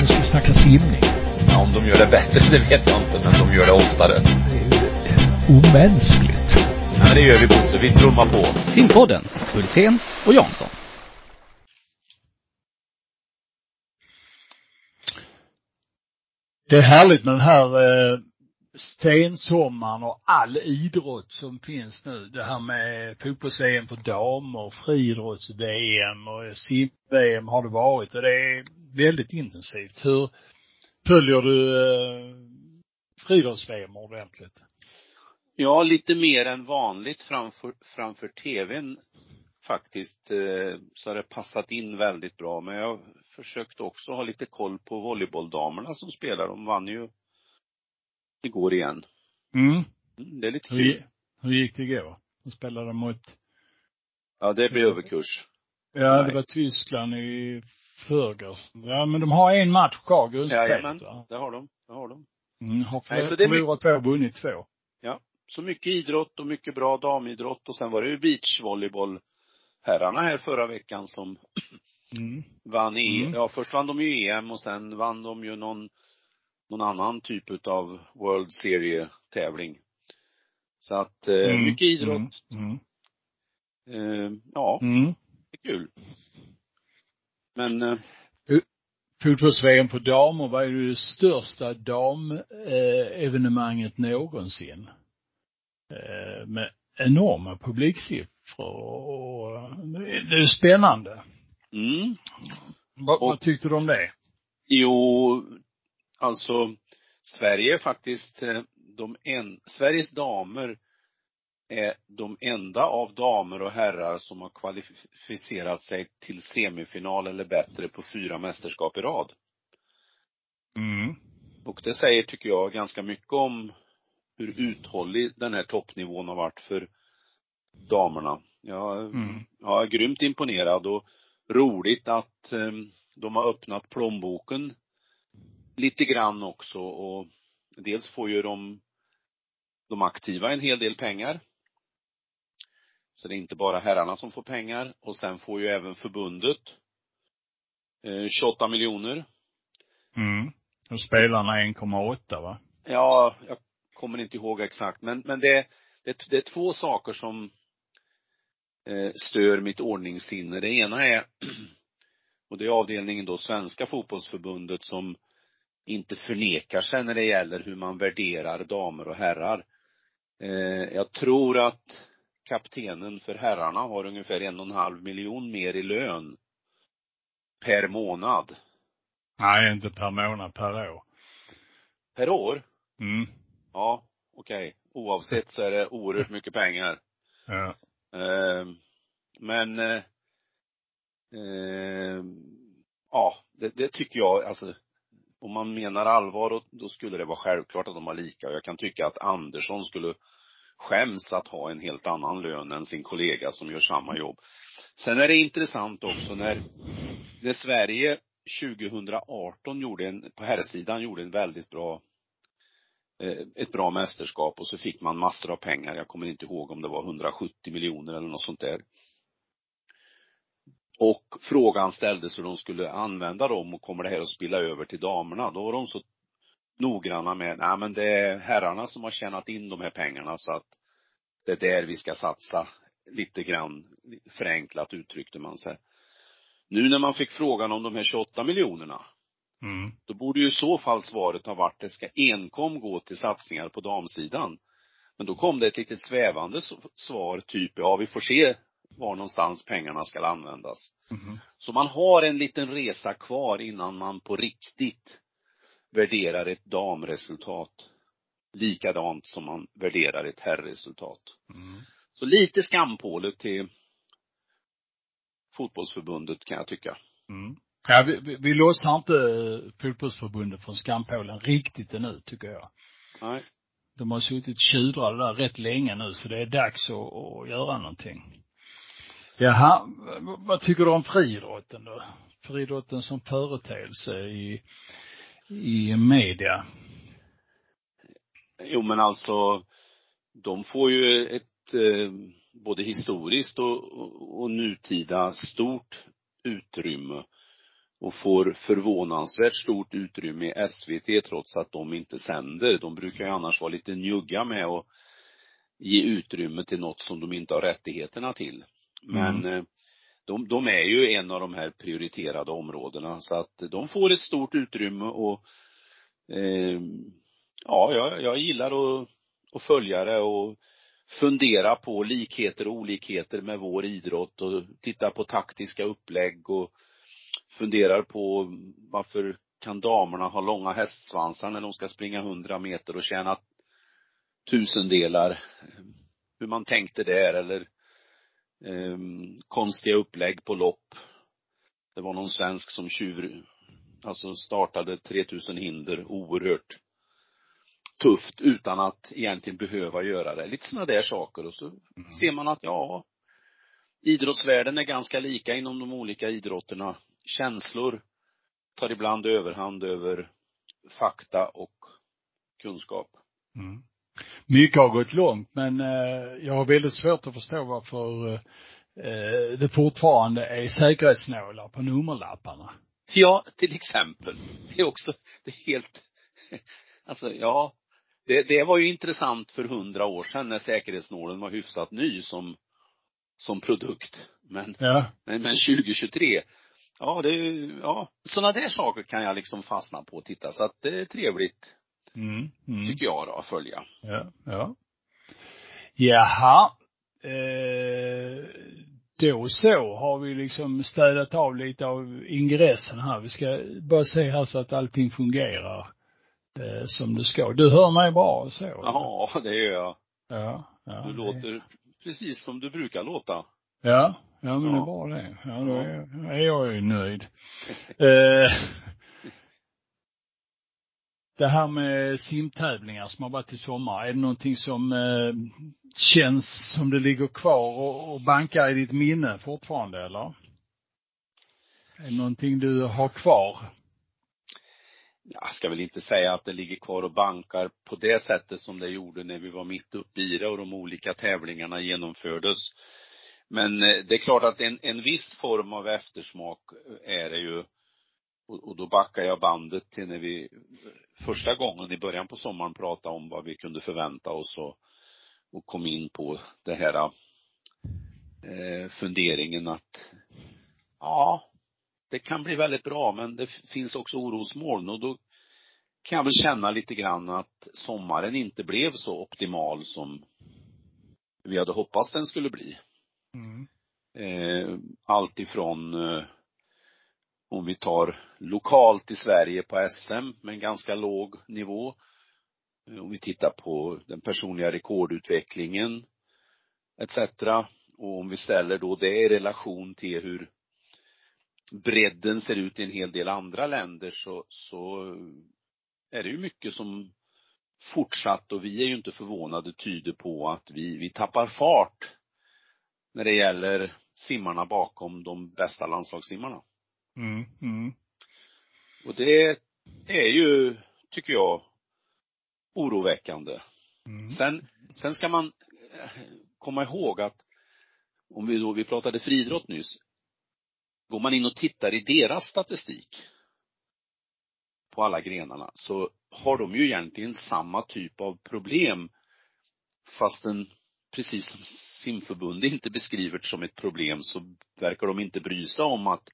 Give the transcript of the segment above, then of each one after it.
Nu ska vi snacka simning. Ja, om de gör det bättre, det vet jag inte, men de gör det oftare. Det är omänskligt. Ja, men det gör vi Bosse, vi trummar på. Simpodden, Hultén och Jansson. Det är härligt med den här eh, stensommaren och all idrott som finns nu. Det här med fotbolls-VM för damer, friidrotts-VM och sim-VM har det varit och det är väldigt intensivt. Hur följer du eh, friidrotts-VM ordentligt? Ja, lite mer än vanligt framför, framför tvn faktiskt, eh, så har det passat in väldigt bra. Men jag försökte också ha lite koll på volleybolldamerna som spelar. De vann ju igår igen. Mm. Det är lite Hur, kul. gi- hur gick det igår? De spelade mot, Ja, det blir överkurs. ja det Nej. var Tyskland i förrgår. Ja men de har en match kvar, grundspelet Jajamän, det har de. Det har de. Mm, har Nej, så det är förlorat två vunnit två. Så mycket idrott och mycket bra damidrott och sen var det ju beachvolleyboll herrarna här förra veckan som Mm. vann i, Mm. ja först vann de ju EM och sen vann de ju någon, någon annan typ utav World Serie tävling. Så att, eh, Mm. mycket idrott. Mm. Eh, ja, Mm. det är kul. Men, eh, Fotbolls-VM för damer var ju det största damevenemanget någonsin. Eh, med enorma publiksiffror och det är spännande. mm. Vad, vad tyckte du om det? Jo, alltså Sverige är faktiskt eh, de en, Sveriges damer är de enda av damer och herrar som har kvalificerat sig till semifinal eller bättre på fyra mästerskap i rad. Mm. Och det säger, tycker jag, ganska mycket om hur uthållig den här toppnivån har varit för damerna. Jag, Mm. jag är grymt imponerad och roligt att eh, de har öppnat plånboken lite grann också och dels får ju de, de aktiva en hel del pengar. Så det är inte bara herrarna som får pengar och sen får ju även förbundet eh, 28 miljoner. Mm. Och spelarna 1,8 va? Ja, jag kommer inte ihåg exakt, men, men det, det, det är två saker som eh, stör mitt ordningssinne. Det ena är, och det är avdelningen då Svenska fotbollsförbundet som inte förnekar sig när det gäller hur man värderar damer och herrar. Eh, jag tror att kaptenen för herrarna har ungefär en och en halv miljon mer i lön per månad. Nej, inte per månad, per år. Per år? Mm. Ja, okej. Oavsett så är det oerhört mycket pengar. Ja. Eh, men, eh, eh, ja, det, det tycker jag, alltså, om man menar allvar, då, skulle det vara självklart att de har lika. Och jag kan tycka att Andersson skulle skäms att ha en helt annan lön än sin kollega som gör samma jobb. Sen är det intressant också när, när Sverige 2018 gjorde en, på herrsidan gjorde en väldigt bra eh, ett bra mästerskap och så fick man massor av pengar. Jag kommer inte ihåg om det var 170 miljoner eller något sånt där. Och frågan ställdes hur de skulle använda dem och kommer det här att spilla över till damerna? Då var de så noggranna med, nej men det är herrarna som har tjänat in de här pengarna så att det är där vi ska satsa lite grann förenklat uttryckte man sig. Nu när man fick frågan om de här 28 miljonerna, Mm. då borde ju i så fall svaret ha varit, det ska enkom gå till satsningar på damsidan. Men då kom det ett litet svävande svar, typ, ja vi får se var någonstans pengarna ska användas. Mm. Så man har en liten resa kvar innan man på riktigt värderar ett damresultat likadant som man värderar ett herrresultat. Mm. Så lite skampåle till fotbollsförbundet kan jag tycka. Mm. Ja, vi, vi, vi lossar inte eh, fotbollsförbundet från skampålen riktigt ännu, tycker jag. Nej. De har suttit tjudrade där rätt länge nu, så det är dags att, att göra någonting. Jaha, vad tycker du om friidrotten då? Friidrotten som företeelse i, i media. Jo men alltså, de får ju ett eh, både historiskt och, och, och nutida stort utrymme. och får förvånansvärt stort utrymme i SVT trots att de inte sänder. De brukar ju annars vara lite njugga med att ge utrymme till något som de inte har rättigheterna till. Men mm. de, de är ju en av de här prioriterade områdena så att de får ett stort utrymme och eh, ja, jag, jag gillar att, att följa det och fundera på likheter och olikheter med vår idrott och titta på taktiska upplägg och funderar på varför kan damerna ha långa hästsvansar när de ska springa hundra meter och tjäna tusendelar. Hur man tänkte där eller eh, konstiga upplägg på lopp. Det var någon svensk som tjur, alltså startade 3000 hinder oerhört tufft utan att egentligen behöva göra det. Lite sådana där saker och så mm. ser man att ja, idrottsvärlden är ganska lika inom de olika idrotterna. Känslor tar ibland överhand över fakta och kunskap. Mm. Mycket har gått långt men eh, jag har väldigt svårt att förstå varför eh, det fortfarande är säkerhetsnålar på nummerlapparna. Ja, till exempel. Det är också, det är helt, alltså ja, det, det var ju intressant för hundra år sedan när säkerhetsnålen var hyfsat ny som, som produkt. Men, ja. men, men 2023, ja det, ja, sådana där saker kan jag liksom fastna på och titta så att det är trevligt. Mm, mm. Tycker jag då, att följa. Ja, ja. Jaha. Eh, då så har vi liksom städat av lite av ingressen här. Vi ska bara se här så att allting fungerar eh, som det ska. Du hör mig bra så? Ja, det gör jag. Ja. ja du låter det... precis som du brukar låta. Ja, ja men ja. det är bra det. Ja, då är, är jag ju nöjd. eh, det här med simtävlingar som har varit i sommar, är det någonting som eh, känns som det ligger kvar och, och bankar i ditt minne fortfarande eller? Är det någonting du har kvar? jag ska väl inte säga att det ligger kvar och bankar på det sättet som det gjorde när vi var mitt uppe i det och de olika tävlingarna genomfördes. Men eh, det är klart att en, en viss form av eftersmak eh, är det ju och, och då backar jag bandet till när vi första gången i början på sommaren pratade om vad vi kunde förvänta oss och, och kom in på det här eh, funderingen att ja, det kan bli väldigt bra men det finns också orosmoln och då kan jag väl känna lite grann att sommaren inte blev så optimal som vi hade hoppats den skulle bli. Mm. Eh, allt ifrån eh, om vi tar lokalt i Sverige på SM med en ganska låg nivå. Eh, om vi tittar på den personliga rekordutvecklingen etc. Och om vi ställer då det i relation till hur bredden ser ut i en hel del andra länder så, så är det ju mycket som fortsatt och vi är ju inte förvånade tyder på att vi, vi tappar fart när det gäller simmarna bakom de bästa landslagssimmarna. Mm, mm. Och det är ju, tycker jag, oroväckande. Mm. Sen, sen ska man eh, komma ihåg att om vi då, vi pratade friidrott nyss, går man in och tittar i deras statistik på alla grenarna så har de ju egentligen samma typ av problem fastän precis som simförbundet inte beskriver det som ett problem så verkar de inte bry sig om att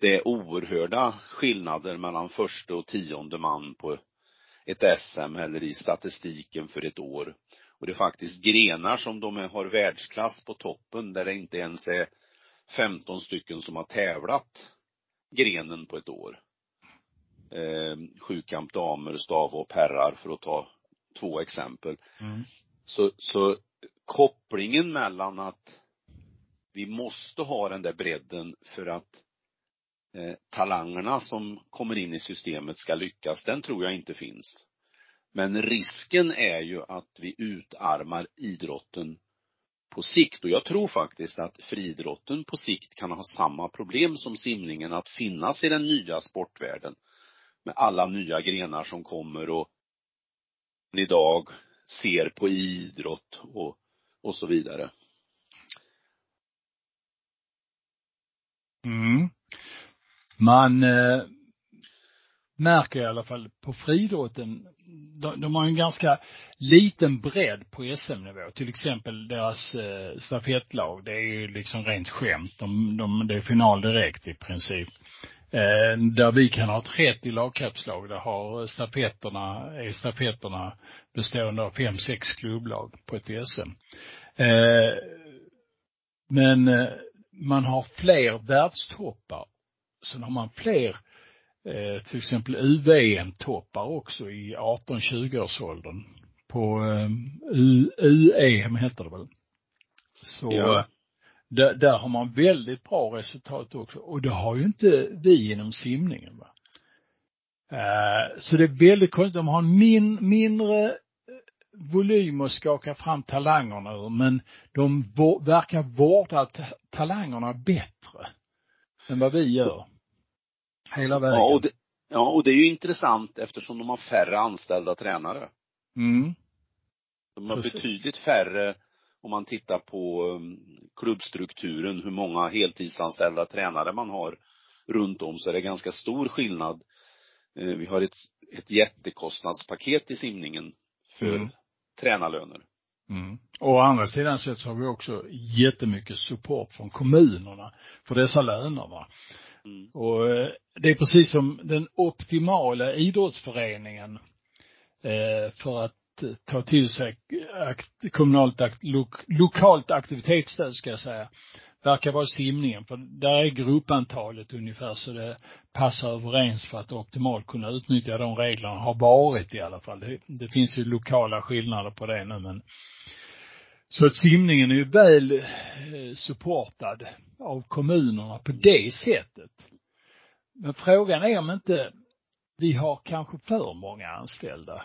det är oerhörda skillnader mellan första och tionde man på ett SM eller i statistiken för ett år. Och det är faktiskt grenar som de har världsklass på toppen där det inte ens är 15 stycken som har tävlat grenen på ett år. Eh, sjukamp damer, stavhopp herrar för att ta två exempel. Mm. Så, så kopplingen mellan att vi måste ha den där bredden för att Eh, talangerna som kommer in i systemet ska lyckas, den tror jag inte finns. Men risken är ju att vi utarmar idrotten på sikt. Och jag tror faktiskt att friidrotten på sikt kan ha samma problem som simningen att finnas i den nya sportvärlden. Med alla nya grenar som kommer och idag ser på idrott och, och så vidare. Mm man eh, märker i alla fall på friidrotten, de, de har en ganska liten bredd på SM-nivå. Till exempel deras eh, stafettlag, det är ju liksom rent skämt. De, de, det är final direkt i princip. Eh, där vi kan ha 30 lagkapslag, där har stafetterna, är stafetterna bestående av fem, sex klubblag på ett SM. Eh, men eh, man har fler världstoppar. Sen har man fler eh, till exempel UVM-toppar också i 18-20-årsåldern. På eh, UEM heter det väl. Så Ja. där, där har man väldigt bra resultat också. Och det har ju inte vi inom simningen. Va? Eh, så det är väldigt konstigt. De har en min, mindre eh, volym att skaka fram talangerna ur, men de verkar vårda ta- talangerna bättre än vad vi gör. Hela vägen. Ja, och det, ja, och det är ju intressant eftersom de har färre anställda tränare. Mm. De har Precis. betydligt färre, om man tittar på um, klubbstrukturen, hur många heltidsanställda tränare man har runt om, så är det ganska stor skillnad. Eh, Vi har ett, ett jättekostnadspaket i simningen för Mm. tränarlöner. Mm. Och å andra sidan så har vi också jättemycket support från kommunerna för dessa löner. Va? Mm. Och eh, det är precis som den optimala idrottsföreningen eh, för att eh, ta till sig akt, kommunalt, akt, lokalt aktivitetsstöd ska jag säga, verkar vara simningen. För där är gruppantalet ungefär så det passar överens för att optimalt kunna utnyttja de reglerna, har varit i alla fall. Det, det finns ju lokala skillnader på det nu men så att simningen är ju väl eh, supportad av kommunerna på det sättet. Men frågan är om inte vi har kanske för många anställda.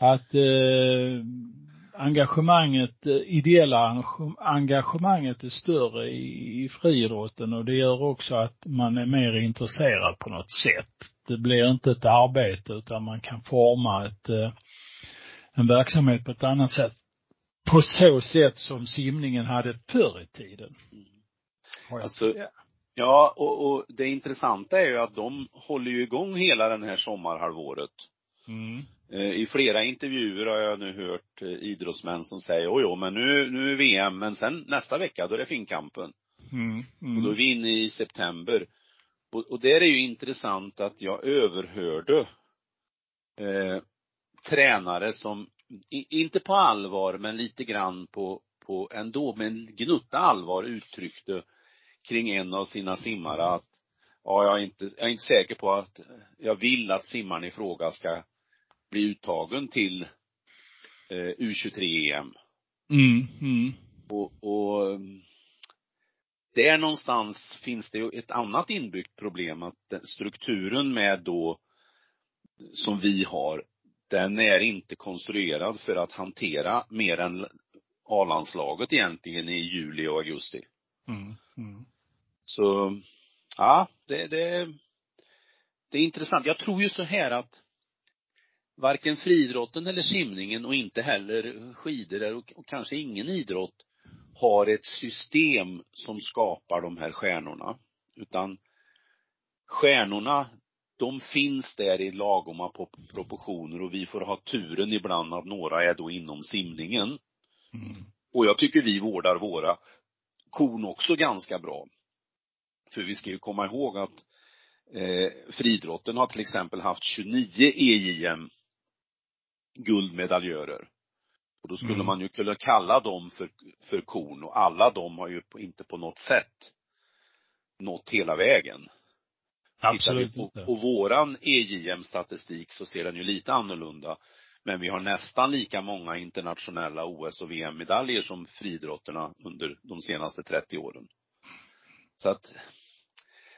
Att eh, engagemanget, eh, ideella engagemanget är större i, i friidrotten och det gör också att man är mer intresserad på något sätt. Det blir inte ett arbete utan man kan forma ett, eh, en verksamhet på ett annat sätt. På så sätt som simningen hade förr i tiden. Har jag- Alltså, ja. Och, och det intressanta är ju att de håller ju igång hela den här sommarhalvåret. Mm. Eh, I flera intervjuer har jag nu hört eh, idrottsmän som säger, oj, jo, men nu, nu är VM, men sen nästa vecka, då är det Finnkampen. Mm. Och då är Mm. vi inne i september. Och, och där är ju intressant att jag överhörde eh, tränare som, inte på allvar, men lite grann på, på ändå, med en gnutta allvar uttryckte kring en av sina simmare att, ja, jag är inte, jag är inte säker på att jag vill att simmaren i fråga ska bli uttagen till eh, U23-EM. Mm. Mm. Och, och där någonstans finns det ju ett annat inbyggt problem att strukturen med då som vi har, den är inte konstruerad för att hantera mer än A-landslaget egentligen i juli och augusti. Mm. Mm. Så, ja, det, det, det är intressant. Jag tror ju så här att varken friidrotten eller simningen och inte heller skidor och, och kanske ingen idrott har ett system som skapar de här stjärnorna. Utan stjärnorna, de finns där i lagoma på proportioner och vi får ha turen ibland att några är då inom simningen. Mm. Och jag tycker vi vårdar våra korn också ganska bra. För vi ska ju komma ihåg att eh, friidrotten har till exempel haft 29 EJM guldmedaljörer. Och då skulle Mm. man ju kunna kalla dem för, för korn och alla de har ju inte på något sätt nått hela vägen. Absolut Tittar vi inte. på, på våran EJM-statistik så ser den ju lite annorlunda. Men vi har nästan lika många internationella OS och VM-medaljer som friidrotterna under de senaste 30 åren. Så att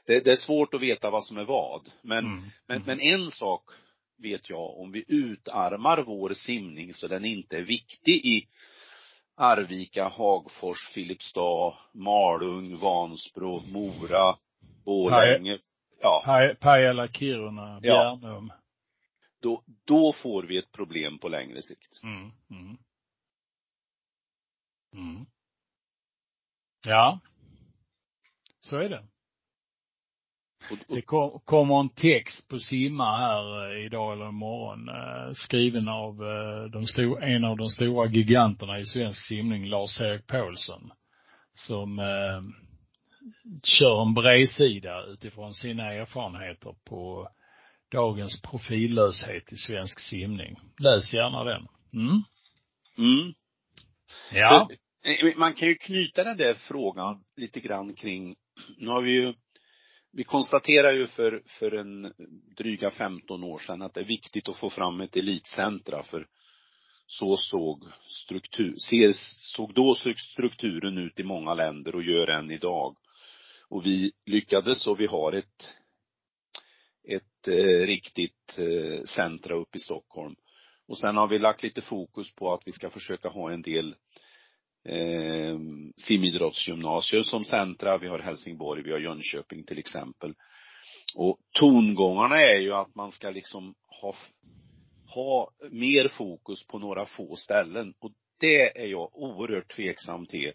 det, det är svårt att veta vad som är vad. Men, Mm. men, men en sak vet jag, om vi utarmar vår simning så den inte är viktig i Arvika, Hagfors, Filipstad, Malung, Vansbro, Mora, Borlänge. Ja, Pa- Pajala, Kiruna, Ja. Bjärnum. då, då får vi ett problem på längre sikt. Mm. Mm. Mm. Ja. Så är det. Det kom, kommer en text på Simma här eh, idag eller imorgon, eh, skriven av eh, de stor, en av de stora giganterna i svensk simning, Lars-Erik Paulsson. Som eh, kör en bredsida utifrån sina erfarenheter på dagens profillöshet i svensk simning. Läs gärna den. Mm. mm. Ja. För, eh, man kan ju knyta den där frågan lite grann kring, nu har vi ju vi konstaterar ju för, för en dryga 15 år sedan att det är viktigt att få fram ett elitcentra för så såg struktur, ser, såg då strukturen ut i många länder och gör än idag. Och vi lyckades och vi har ett, ett eh, riktigt eh, centra uppe i Stockholm. Och sen har vi lagt lite fokus på att vi ska försöka ha en del eh, simidrottsgymnasier som centra. Vi har Helsingborg, vi har Jönköping till exempel. Och tongångarna är ju att man ska liksom ha, ha mer fokus på några få ställen. Och det är jag oerhört tveksam till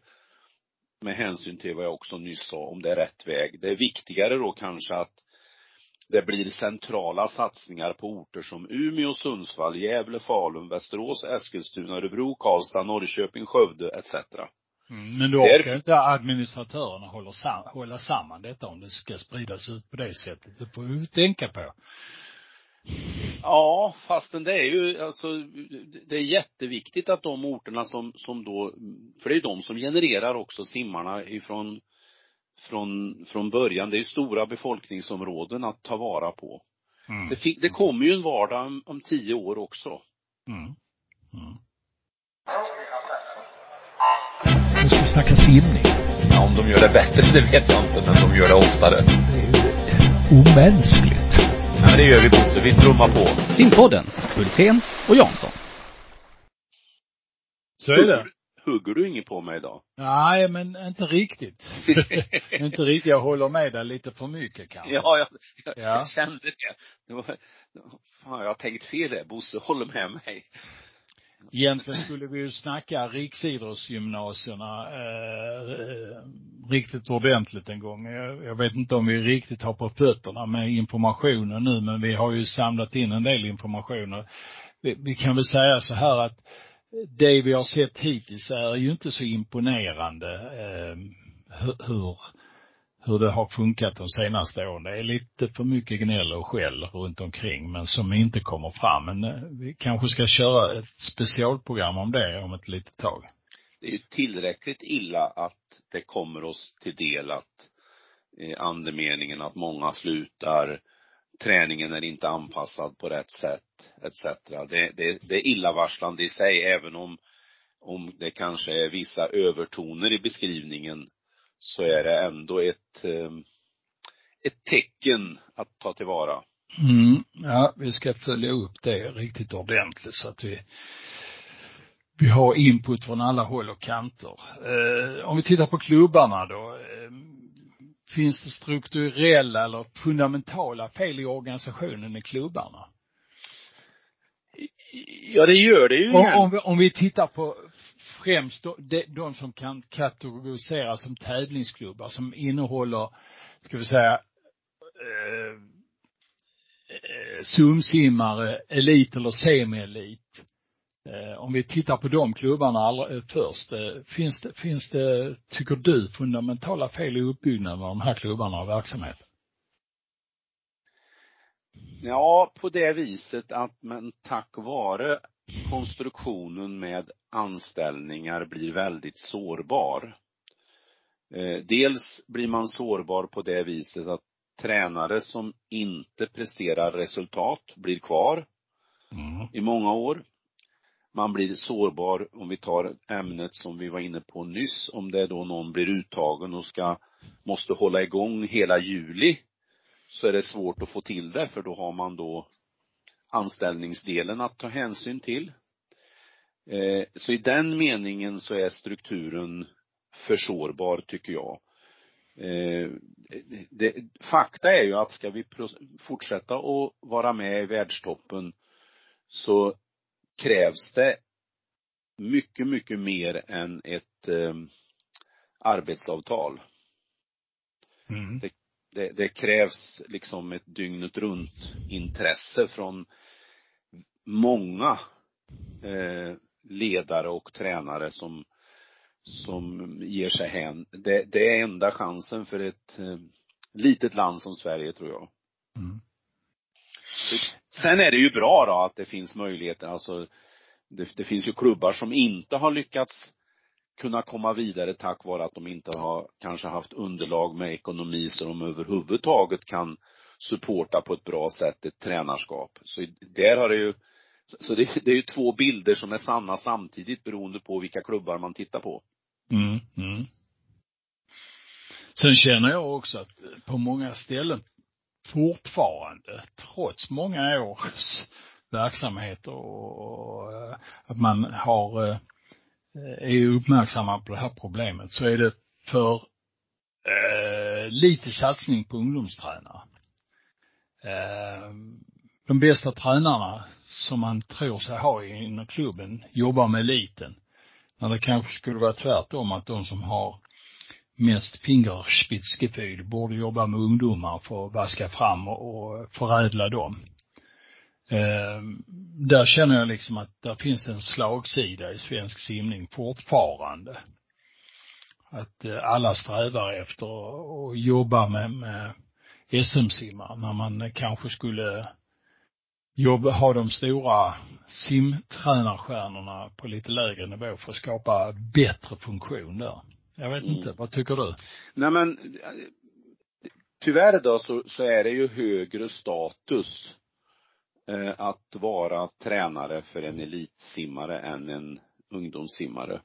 med hänsyn till vad jag också nyss sa, om det är rätt väg. Det är viktigare då kanske att det blir centrala satsningar på orter som Umeå, Sundsvall, Gävle, Falun, Västerås, Eskilstuna, Örebro, Karlstad, Norrköping, Skövde etc. Mm, men då orkar inte administratörerna hålla, sam hålla samman detta om det ska spridas ut på det sättet. Det får vi tänka på. Ja, fastän det är ju, alltså, det är jätteviktigt att de orterna som, som då, för det är ju de som genererar också simmarna ifrån, från, från början. Det är ju stora befolkningsområden att ta vara på. Mm. Det, det kommer ju en vardag om, om tio år också. Mm. Mm. Nu ska vi snacka simning. Ja, om de gör det bättre, det vet jag inte, men de gör det oftare. Det är ju omänskligt. Ja, det gör vi Bosse, vi trummar på. Simpodden, Hultén och Jansson. Så är det. Hugger du inget på mig idag? Nej, men inte riktigt. inte riktigt. Jag håller med dig lite för mycket kanske. Ja, jag, jag, Ja. jag kände det. det var, fan, jag har tänkt fel där. Bosse håller med mig. Egentligen skulle vi ju snacka riksidrottsgymnasierna eh, eh, riktigt ordentligt en gång. Jag, jag vet inte om vi riktigt har på fötterna med informationen nu, men vi har ju samlat in en del information. Vi, vi kan väl säga så här att det vi har sett hittills är ju inte så imponerande eh, hur, hur hur det har funkat de senaste åren. Det är lite för mycket gnäll och skäll runt omkring, men som inte kommer fram. Men eh, vi kanske ska köra ett specialprogram om det om ett litet tag. Det är ju tillräckligt illa att det kommer oss till del att eh, andemeningen att många slutar, träningen är inte anpassad på rätt sätt, etc. Det, det, det är illavarslande i sig, även om, om det kanske är vissa övertoner i beskrivningen, så är det ändå ett, eh, ett tecken att ta tillvara. Mm, ja, vi ska följa upp det riktigt ordentligt så att vi vi har input från alla håll och kanter. Eh, om vi tittar på klubbarna då. Eh, finns det strukturella eller fundamentala fel i organisationen i klubbarna? Ja, det gör det ju. Om, om, vi, om vi tittar på främst de, de, som kan kategoriseras som tävlingsklubbar som innehåller, ska vi säga, eh, eh, sumsimmare, elit eller semielit. Eh, om vi tittar på de klubbarna allra, eh, först, eh, finns det, finns det, tycker du, fundamentala fel i uppbyggnaden av de här klubbarna och verksamheten? Ja, på det viset att man tack vare konstruktionen med anställningar blir väldigt sårbar. Eh, dels blir man sårbar på det viset att tränare som inte presterar resultat blir kvar Mm. i många år. Man blir sårbar om vi tar ämnet som vi var inne på nyss, om det då någon blir uttagen och ska, måste hålla igång hela juli, så är det svårt att få till det för då har man då anställningsdelen att ta hänsyn till. Eh, så i den meningen så är strukturen för sårbar tycker jag. Eh, det, fakta är ju att ska vi fortsätta att vara med i världstoppen så krävs det mycket, mycket mer än ett eh, arbetsavtal. Mm. det, det krävs liksom ett dygnet runt intresse från många eh, ledare och tränare som, som ger sig hän. Det, det är enda chansen för ett eh, litet land som Sverige tror jag. Mm. Sen är det ju bra då att det finns möjligheter, alltså det, det finns ju klubbar som inte har lyckats kunna komma vidare tack vare att de inte har kanske haft underlag med ekonomi så de överhuvudtaget kan supporta på ett bra sätt ett tränarskap. Så där har det ju, så det, det är ju två bilder som är sanna samtidigt beroende på vilka klubbar man tittar på. Mm, mm. Sen känner jag också att på många ställen fortfarande, trots många års verksamhet och, och eh, att man har, eh, Eh, är uppmärksamma på det här problemet, så är det för eh, lite satsning på ungdomstränare. Eh, de bästa tränarna som man tror sig ha inom klubben jobbar med eliten. När det kanske skulle vara tvärtom att de som har mest fingerspitzgefühl borde jobba med ungdomar för att vaska fram och förädla dem. Eh, där känner jag liksom att där finns en slagsida i svensk simning fortfarande. Att eh, alla strävar efter att jobba med, med SM-simmar när man kanske skulle jobba, ha de stora simtränarstjärnorna på lite lägre nivå för att skapa bättre funktion där. Jag vet inte, Mm. vad tycker du? Nej men, tyvärr då så, så är det ju högre status att vara tränare för en elitsimmare än en ungdomssimmare.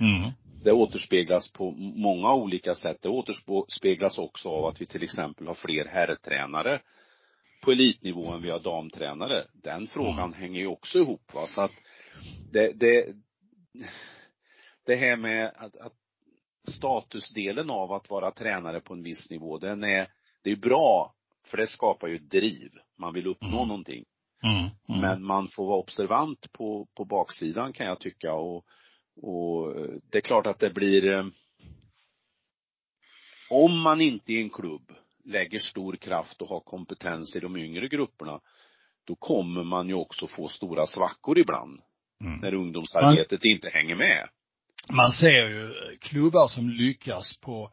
Mm. Det återspeglas på många olika sätt. Det återspeglas också av att vi till exempel har fler herrtränare på elitnivå än vi har damtränare. Den frågan hänger ju också ihop va. Så att det, det, det här med att, att statusdelen av att vara tränare på en viss nivå, den är, det är bra, för det skapar ju driv. Man vill uppnå Mm. någonting. Mm. Mm. Men man får vara observant på, på baksidan kan jag tycka och, och det är klart att det blir eh, om man inte i en klubb lägger stor kraft och har kompetens i de yngre grupperna, då kommer man ju också få stora svackor ibland. Mm. När ungdomsarbetet inte hänger med. man ser ju klubbar som lyckas på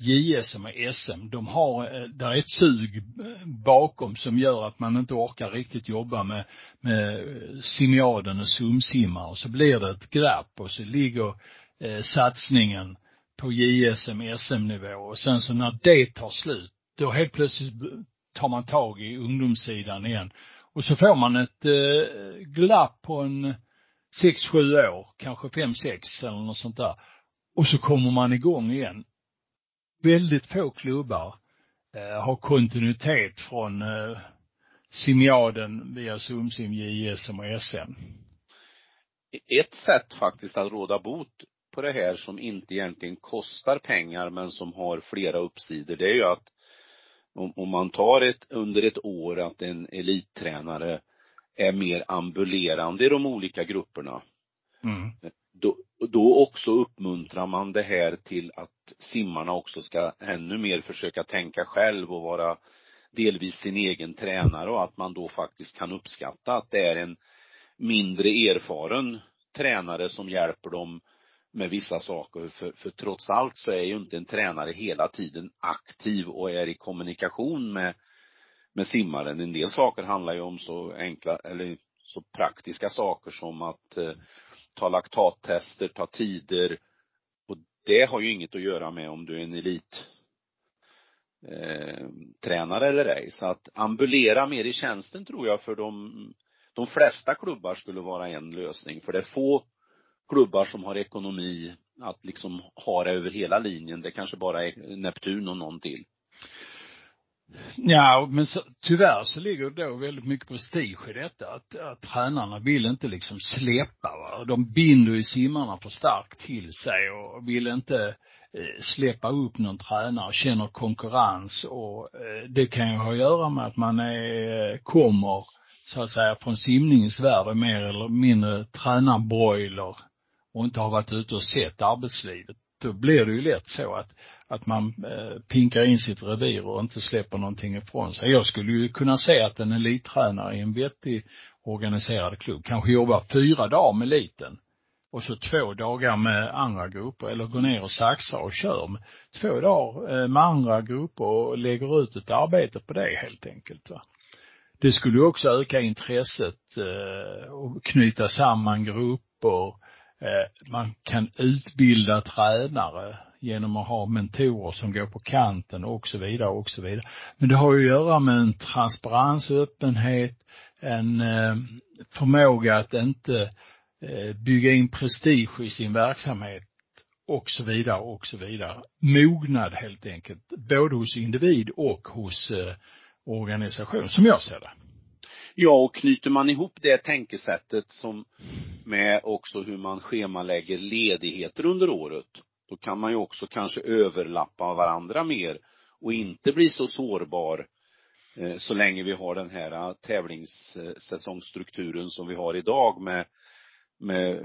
JSM och SM, de har, eh, där är ett sug eh, bakom som gör att man inte orkar riktigt jobba med, med eh, simiaden och sumsimmar och så blir det ett glapp och så ligger eh, satsningen på JSM, SM-nivå och sen så när det tar slut, då helt plötsligt tar man tag i ungdomssidan igen. Och så får man ett eh, glapp på en sex, sju år, kanske fem, sex eller något sånt där. Och så kommer man igång igen. Väldigt få klubbar eh, har kontinuitet från eh, Simiaden via Sumsim, JSM och SM. Ett sätt faktiskt att råda bot på det här som inte egentligen kostar pengar men som har flera uppsidor, det är ju att om, om man tar ett, under ett år att en elittränare är mer ambulerande i de olika grupperna, Mm då, då också uppmuntrar man det här till att simmarna också ska ännu mer försöka tänka själv och vara delvis sin egen tränare och att man då faktiskt kan uppskatta att det är en mindre erfaren tränare som hjälper dem med vissa saker. För, för trots allt så är ju inte en tränare hela tiden aktiv och är i kommunikation med, med simmaren. En del saker handlar ju om så enkla, eller så praktiska saker som att eh, ta laktattester, ta tider. Och det har ju inget att göra med om du är en elit eh, tränare eller ej. Så att ambulera mer i tjänsten tror jag för de, de flesta klubbar skulle vara en lösning. För det är få klubbar som har ekonomi att liksom ha det över hela linjen. Det kanske bara är Neptun och någon till. Ja, men så, tyvärr så ligger det då väldigt mycket prestige i detta. Att, att tränarna vill inte liksom släppa. Va? De binder ju simmarna för starkt till sig och vill inte eh, släppa upp någon tränare känner konkurrens och eh, det kan ju ha att göra med att man är, eh, kommer så att säga från simningens värld och mer eller mindre tränarbroiler och inte har varit ute och sett arbetslivet. Då blir det ju lätt så att, att man eh, pinkar in sitt revir och inte släpper någonting ifrån sig. Jag skulle ju kunna se att en elittränare i en vettig organiserad klubb kanske jobbar fyra dagar med eliten och så två dagar med andra grupper eller går ner och saxar och kör med två dagar eh, med andra grupper och lägger ut ett arbete på det helt enkelt. Va? Det skulle också öka intresset eh, och knyta samman grupper. Man kan utbilda tränare genom att ha mentorer som går på kanten och så vidare och så vidare. Men det har ju att göra med en transparens, öppenhet, en eh, förmåga att inte eh, bygga in prestige i sin verksamhet och så vidare och så vidare. Mognad helt enkelt, både hos individ och hos eh, organisation, som jag ser det. Ja, och knyter man ihop det tänkesättet som med också hur man schemalägger ledigheter under året, då kan man ju också kanske överlappa varandra mer och inte bli så sårbar eh, så länge vi har den här eh, tävlingssäsongsstrukturen som vi har idag med, med,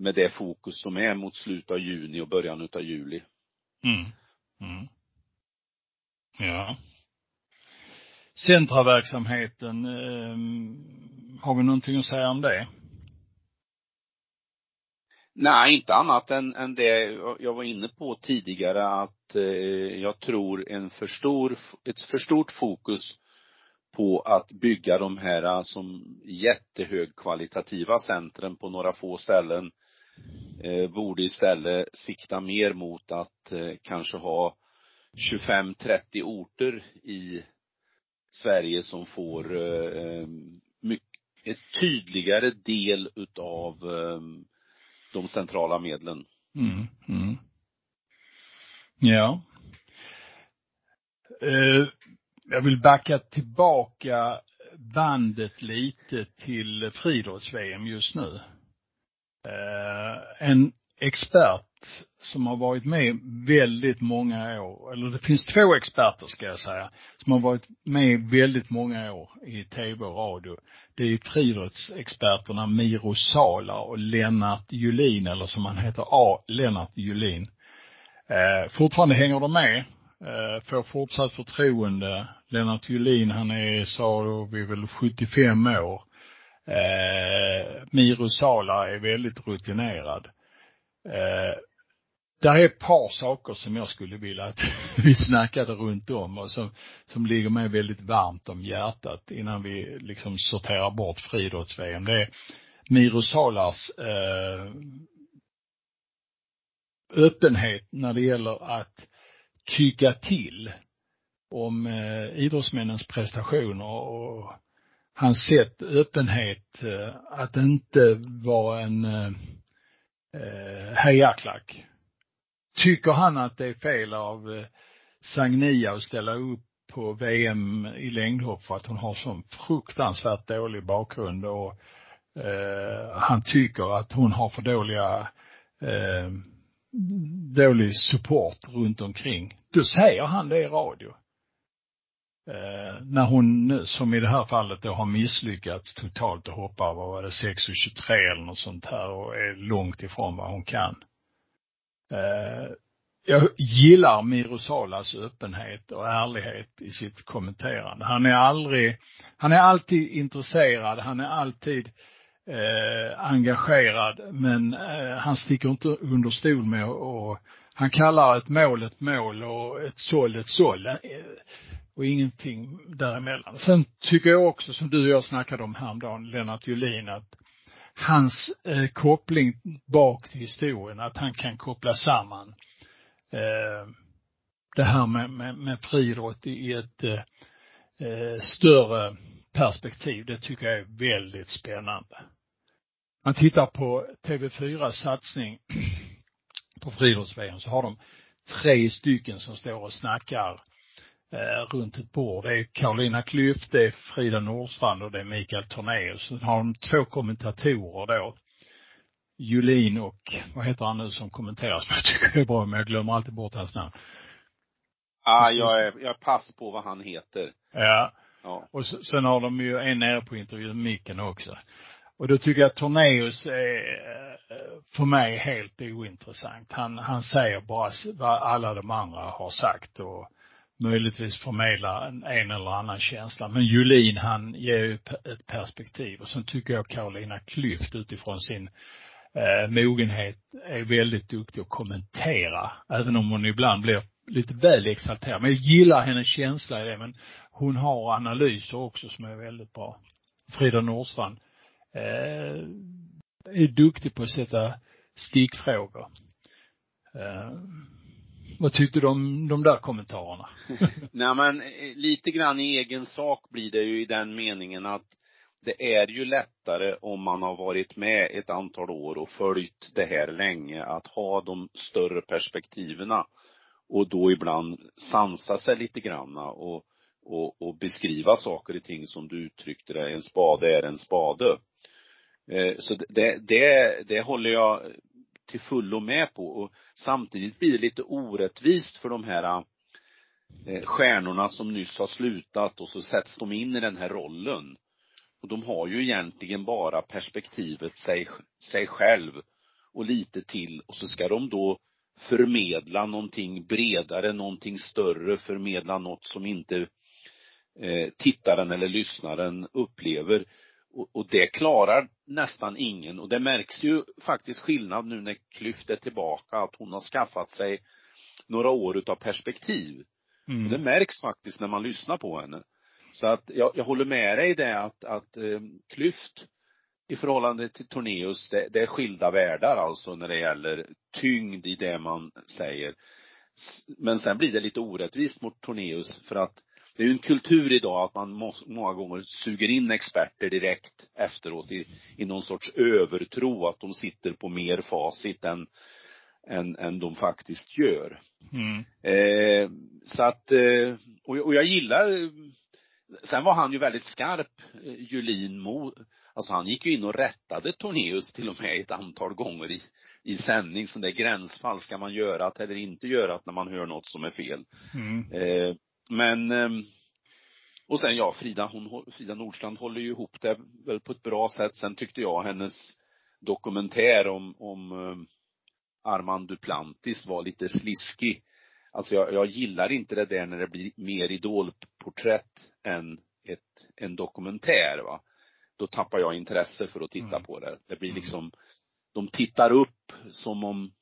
med det fokus som är mot slutet av juni och början utav juli. Mm. Mm. Ja. Centraverksamheten, eh, har vi någonting att säga om det? Nej, inte annat än, än det jag var inne på tidigare att eh, jag tror en för stor, ett för stort fokus på att bygga de här eh, som jättehögkvalitativa centren på några få ställen eh, borde istället sikta mer mot att eh, kanske ha 25-30 orter i Sverige som får eh, eh mycket, ett tydligare del utav eh, de centrala medlen. Mm, mm. Ja. Eh, jag vill backa tillbaka bandet lite till friidrotts-VM just nu. Eh, en expert som har varit med väldigt många år, eller det finns två experter ska jag säga, som har varit med väldigt många år i tv och radio. Det är friidrottsexperterna Miro Sala och Lennart Julin, eller som han heter A. Lennart Julin. Eh, fortfarande hänger de med, eh, får fortsatt förtroende. Lennart Julin, han är, sa vi väl 75 år. Eh, Miro Sala är väldigt rutinerad. Eh, där är ett par saker som jag skulle vilja att vi snackade runt om och som, som ligger mig väldigt varmt om hjärtat innan vi liksom sorterar bort friidrotts-VM. Det är Miro Salars eh, öppenhet när det gäller att tycka till om eh, idrottsmännens prestationer och hans sätt, öppenhet, eh, att inte vara en eh, eh hejaklack Tycker han att det är fel av eh, Sagnia att ställa upp på VM i längdhopp för att hon har sån fruktansvärt dålig bakgrund och eh, han tycker att hon har för dåliga eh, dålig support runt omkring. Då säger han det i radio. Eh, när hon, som i det här fallet då har misslyckats totalt och hoppar, vad var det, 6,23 eller något sånt här och är långt ifrån vad hon kan. Eh, jag gillar Mirosalas öppenhet och ärlighet i sitt kommenterande. Han är aldrig, han är alltid intresserad, han är alltid eh, engagerad, men eh, han sticker inte under stol med och han kallar ett mål ett mål och ett såll ett såll. Eh, och ingenting däremellan. Sen tycker jag också, som du och jag snackade om häromdagen, Lennart Julin, att hans eh, koppling bak till historien, att han kan koppla samman eh, det här med, med, med friidrott i ett eh, eh större perspektiv, det tycker jag är väldigt spännande. Man tittar på TV4 satsning på friidrotts så har de tre stycken som står och snackar eh, runt ett bord. Det är Carolina Klüft, det är Frida Nordstrand och det är Mikael Tornéus. Så har de två kommentatorer då. Julin och, vad heter han nu som kommenterar som jag tycker är bra, men jag glömmer alltid bort hans namn. Ja, jag är, jag pass på vad han heter. Ja. ja. Och sen har de ju en nere på intervjun, micken också. Och då tycker jag att Tornéus är eh, för mig helt ointressant. Han, han säger bara vad alla de andra har sagt och möjligtvis förmedlar en, en eller annan känsla. Men Julin han ger ju ett perspektiv och sen tycker jag Carolina Klüft utifrån sin eh, mogenhet är väldigt duktig att kommentera. Även om hon ibland blir lite väl exalterad. Men jag gillar hennes känsla i det. Men hon har analyser också som är väldigt bra. Frida Nordstrand eh, är duktig på att sätta stickfrågor. Eh, vad tyckte du om de där kommentarerna? Nej men eh, lite grann i egen sak blir det ju i den meningen att det är ju lättare om man har varit med ett antal år och följt det här länge att ha de större perspektiven och då ibland sansa sig lite granna och, och, och beskriva saker och ting som du uttryckte det, en spade är en spade. Eh, så det, det, det håller jag till fullo med på och samtidigt blir det lite orättvist för de här eh, stjärnorna som nyss har slutat och så sätts de in i den här rollen. Och de har ju egentligen bara perspektivet sig, sig själv och lite till och så ska de då förmedla någonting bredare, någonting större, förmedla något som inte eh, tittaren eller lyssnaren upplever. Och, det klarar nästan ingen och det märks ju faktiskt skillnad nu när Klyft är tillbaka, att hon har skaffat sig några år utav perspektiv. Mm. Det märks faktiskt när man lyssnar på henne. Så att jag, jag håller med dig i det att, att eh, Klyft i förhållande till Torneus, det, det är skilda världar alltså när det gäller tyngd i det man säger. Men sen blir det lite orättvist mot Torneus för att det är ju en kultur idag att man må, många gånger suger in experter direkt efteråt i, i någon sorts övertro att de sitter på mer facit än, än, än de faktiskt gör. Mm. Eh, så att, eh, och, och jag gillar, sen var han ju väldigt skarp, eh, Julin, mot, alltså han gick ju in och rättade Tornéus till och med ett antal gånger i, i sändning, så det gränsfall, ska man göra det eller inte göra det när man hör något som är fel. Mm. Eh, men ehm, och sen ja, Frida, hon, Frida Nordstrand håller ju ihop det väl på ett bra sätt. Sen tyckte jag hennes dokumentär om, om um, Armand Duplantis var lite sliskig. Alltså jag, jag gillar inte det där när det blir mer idolporträtt än ett, en dokumentär va. Då tappar jag intresse för att titta mm. på det. Det blir mm. liksom, de tittar upp som om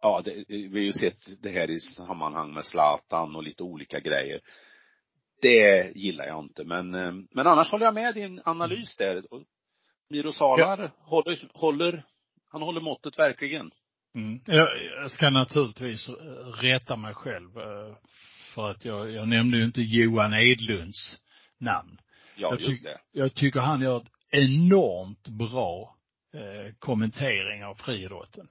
ja, det, vi har ju sett det här i sammanhang med Zlatan och lite olika grejer. Det gillar jag inte, men, eh, men annars håller jag med din analys där. Miro Salar ja. håller, håller, han håller måttet verkligen. Mm. Jag, jag ska naturligtvis rätta mig själv, eh, för att jag, jag nämnde ju inte Johan Edlunds namn. Ja, jag just det. Jag tycker han gör ett enormt bra eh, kommentering av friidrotten.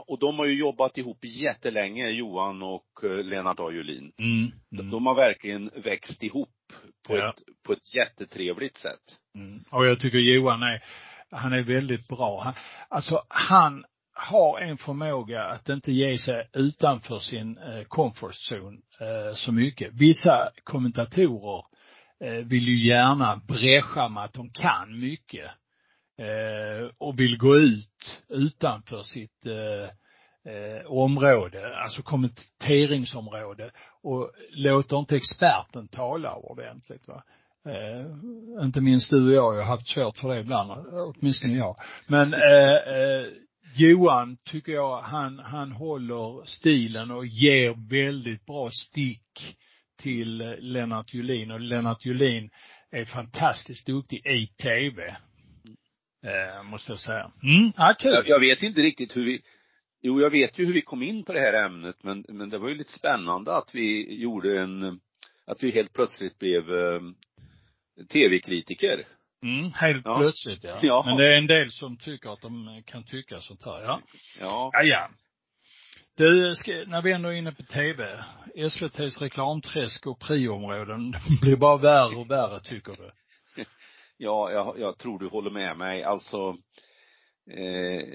Och de har ju jobbat ihop jättelänge, Johan och eh, Lennart A. Julin. Mm, mm. De har verkligen växt ihop på ja. ett, på ett jättetrevligt sätt. Mm. Och jag tycker Johan är, han är väldigt bra. Han, alltså han har en förmåga att inte ge sig utanför sin eh, comfort zone eh, så mycket. Vissa kommentatorer eh, vill ju gärna bräscha med att de kan mycket Eh, och vill gå ut utanför sitt eh, eh, område, alltså kommenteringsområde och låter inte experten tala ordentligt va. Eh, inte minst du och jag, jag har haft svårt för det ibland, åtminstone jag. Men eh, eh, Johan tycker jag, han, han håller stilen och ger väldigt bra stick till eh, Lennart Julin och Lennart Julin är fantastiskt duktig i tv eh, måste jag säga. Mm, ja, kul. Jag, jag, vet inte riktigt hur vi, jo jag vet ju hur vi kom in på det här ämnet men, men det var ju lite spännande att vi gjorde en, att vi helt plötsligt blev eh, tv-kritiker. Mm, helt ja. plötsligt ja. ja. Men det är en del som tycker att de kan tycka sånt här, ja. Ja. Ja, ja. Du, när vi ändå är inne på tv, SVTs reklamträsk och priområden blir bara värre och värre tycker du? Ja, jag, jag tror du håller med mig. Alltså, eh,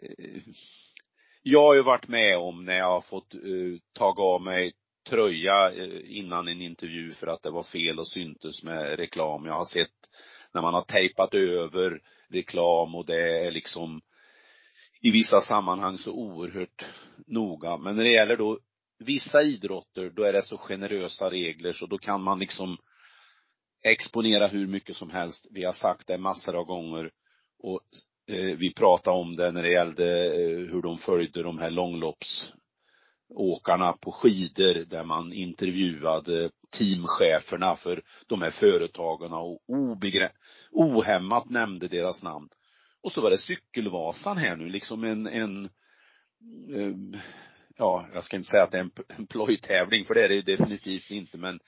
jag har ju varit med om när jag har fått eh, ta av mig tröja eh, innan en intervju för att det var fel och syntes med reklam. Jag har sett när man har tejpat över reklam och det är liksom i vissa sammanhang så oerhört noga. Men när det gäller då vissa idrotter, då är det så generösa regler så då kan man liksom exponera hur mycket som helst. Vi har sagt det massor av gånger och eh, vi pratade om det när det gällde eh, hur de följde de här långloppsåkarna på skidor där man intervjuade teamcheferna för de här företagen och obegräns, ohämmat nämnde deras namn. Och så var det cykelvasan här nu, liksom en, en eh, ja, jag ska inte säga att det är en, en plojtävling, för det är det ju definitivt inte, men,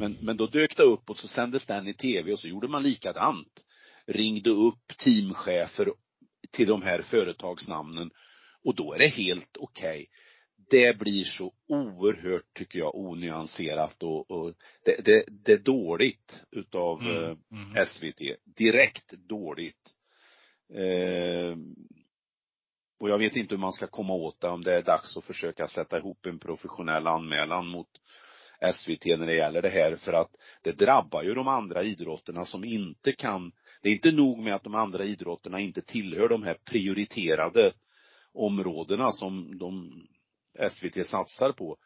men, men då dök det upp och så sändes den i tv och så gjorde man likadant. Ringde upp teamchefer till de här företagsnamnen och då är det helt okej. Okay. Det blir så oerhört, tycker jag, onyanserat och, och det, det, det är dåligt utav mm. Eh, mm. SVT. Direkt dåligt. Eh, och jag vet inte hur man ska komma åt det, om det är dags att försöka sätta ihop en professionell anmälan mot SVT när det gäller det här. För att det drabbar ju de andra idrotterna som inte kan, det är inte nog med att de andra idrotterna inte tillhör de här prioriterade områdena som de SVT satsar på.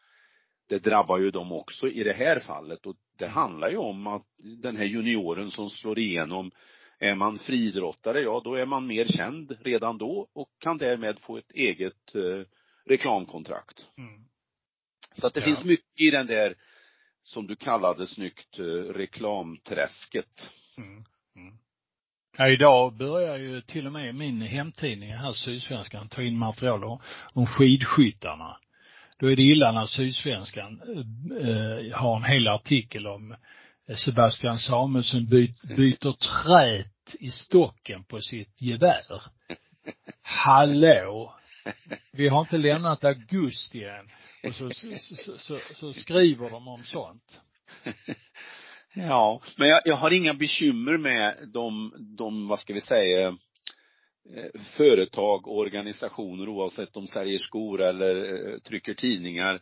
Det drabbar ju dem också i det här fallet. Och det handlar ju om att den här junioren som slår igenom är man friidrottare, ja då är man mer känd redan då och kan därmed få ett eget eh, reklamkontrakt. Mm. Så att det ja. finns mycket i den där, som du kallade snyggt, eh, reklamträsket. Mm. Mm. Ja, idag börjar ju till och med min hemtidning här, Sydsvenskan, ta in material om, skidskyttarna. Då är det illa när Sydsvenskan eh, har en hel artikel om Sebastian Samuelsson by, byter trät i stocken på sitt gevär. Hallå! Vi har inte lämnat augusti än. Och så, så, så, så, skriver de om sånt. Ja, men jag, jag har inga bekymmer med de, de, vad ska vi säga, eh, företag och organisationer oavsett om de säljer skor eller eh, trycker tidningar,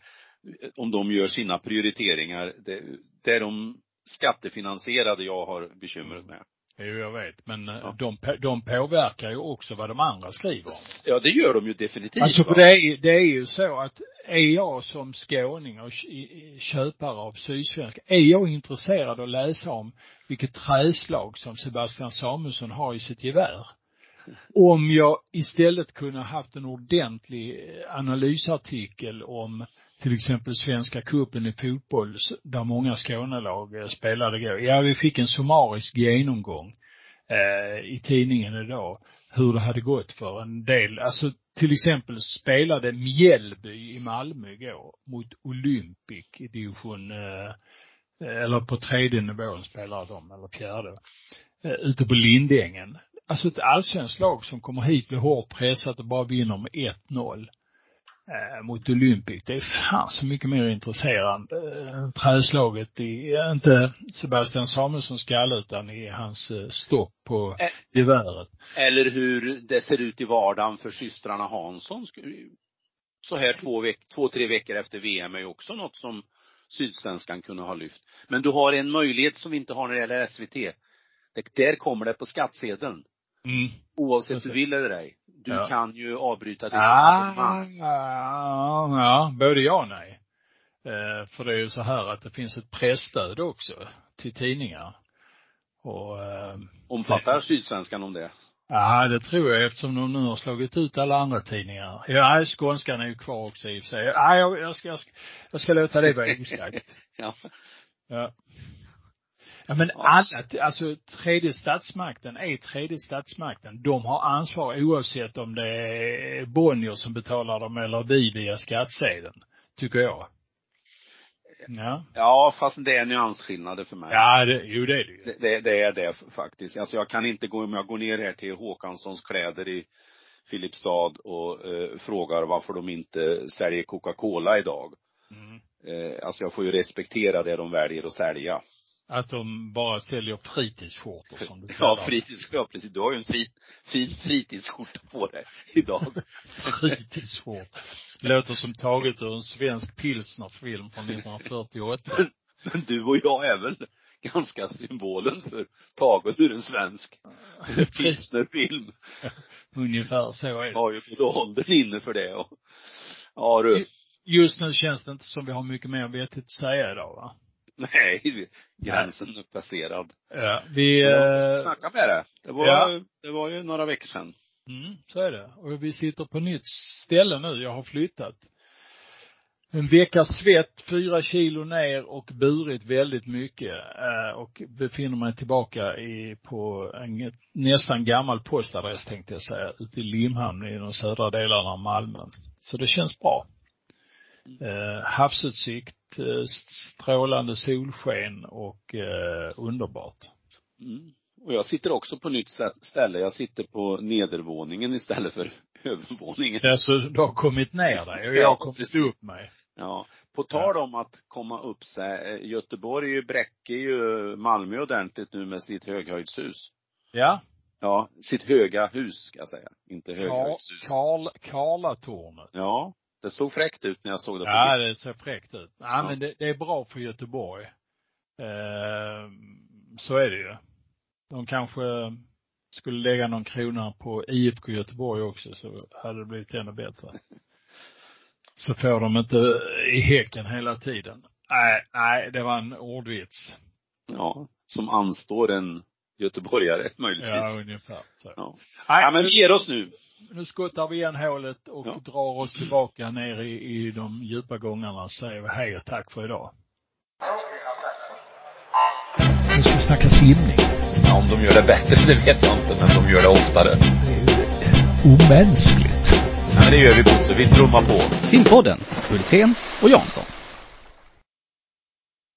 om de gör sina prioriteringar. Det, det är de skattefinansierade jag har bekymret med. Jo, jag vet. Men eh, ja. de, de påverkar ju också vad de andra skriver. Ja, det gör de ju definitivt. Alltså, för det är, det är ju så att är jag som skåning och köpare av Sydsvenska, är jag intresserad av att läsa om vilket träslag som Sebastian Samuelsson har i sitt gevär? Om jag istället kunde haft en ordentlig analysartikel om till exempel Svenska cupen i fotboll där många Skånelag eh, spelade igår. Ja, vi fick en summarisk genomgång eh, i tidningen idag hur det hade gått för en del. Alltså till exempel spelade Mjällby i Malmö igår mot Olympic i division eh, eh eller på tredje nivån spelade de, eller fjärde, eh, ute på Lindängen. Alltså ett allsvenskt lag som kommer hit, blir hårt pressat och bara vinner med 1-0 mot Olympic. Det är fan så mycket mer intresserande eh, träslaget i, inte Sebastian Samuelssons skalle utan i hans eh, stopp på geväret. Eller hur det ser ut i vardagen för systrarna Hansson. Så här två, veck två, tre veckor efter VM är ju också något som Sydsvenskan kunde ha lyft. Men du har en möjlighet som vi inte har när det gäller SVT. Där kommer det på skattsedeln. Mm. Oavsett du vill eller ej. Du ja. kan ju avbryta ditt ah, abonnemang. Ja, ja, både ja och nej. Eh, för det är ju så här att det finns ett pressstöd också till tidningar. Och eh, Omfattar det, Sydsvenskan om det? Ja, det tror jag eftersom de nu har slagit ut alla andra tidningar. Ja, skånskan är ju kvar också i och för sig. Ja, jag, jag ska, jag ska, jag ska låta det vara osagt. ja. Ja. Ja men alla, alltså tredje statsmakten är tredje statsmakten. De har ansvar oavsett om det är Bonnier som betalar dem eller vi via skattsedeln. Tycker jag. Ja. Ja, fast det är nyansskillnader för mig. Ja, det, jo det är det ju. Det, det, det är det faktiskt. Alltså jag kan inte gå, om jag går ner här till Håkanssons kläder i Filipstad och eh, frågar varför de inte säljer Coca-Cola idag. Mm. Eh, alltså jag får ju respektera det de väljer att sälja. Att de bara säljer fritidsskjortor som du kallar Ja, fritidsskjortor, precis. Du har ju en fri, fin fritidsskjorta på dig idag. fritidsskjorta. Låter som taget ur en svensk pilsnerfilm från 1948. Men, men du och jag är väl ganska symbolen för taget ur en svensk pilsnerfilm. Ungefär så är det. Har ju både åldern inne för det och, ja du. Just nu känns det inte som vi har mycket mer vettigt att säga idag va? Nej, gränsen är passerad. Ja, vi, Ja, eh, snacka med det. Det var, ja. det var ju några veckor sedan. mm, så är det. Och vi sitter på nytt ställe nu. Jag har flyttat. En veckas svett, fyra kilo ner och burit väldigt mycket eh, och befinner mig tillbaka i, på en nästan gammal postadress tänkte jag säga, ute i Limhamn i de södra delarna av Malmö. Så det känns bra. Eh, havsutsikt, eh, strålande solsken och eh, underbart. Mm. Och jag sitter också på nytt stä- ställe. Jag sitter på nedervåningen istället för övervåningen. Alltså, du har kommit ner dig och jag Ja, har kommit precis. upp mig. Ja. På tal om att komma upp sig. eh, Göteborg bräcker ju Malmö ordentligt nu med sitt höghöjdshus. Ja. Ja, sitt höga hus ska jag säga. Inte höghöjdshus. Karl, Karlatornet. Ja. Det såg fräckt ut när jag såg det på Ja, det ser fräckt ut. Ja, Ja. men det, det är bra för Göteborg. Eh, så är det ju. De kanske skulle lägga någon krona på IFK Göteborg också så hade det blivit ännu bättre. Så får de inte i häcken hela tiden. Nej, nej, det var en ordvits. Ja. Som anstår en göteborgare möjligtvis. Ja, ungefär så. Ja. Nej, ja men vi ger oss nu. Nu skottar vi igen hålet och Ja. drar oss tillbaka ner i, i de djupa gångarna. Så säger vi hej och tack för idag. Nu ska vi snacka simning. Ja, om de gör det bättre, det vet jag inte, men de gör det oftare. Det är omänskligt. Ja, men det gör vi Bosse, vi trummar på. Simpodden, Hultén och Jansson.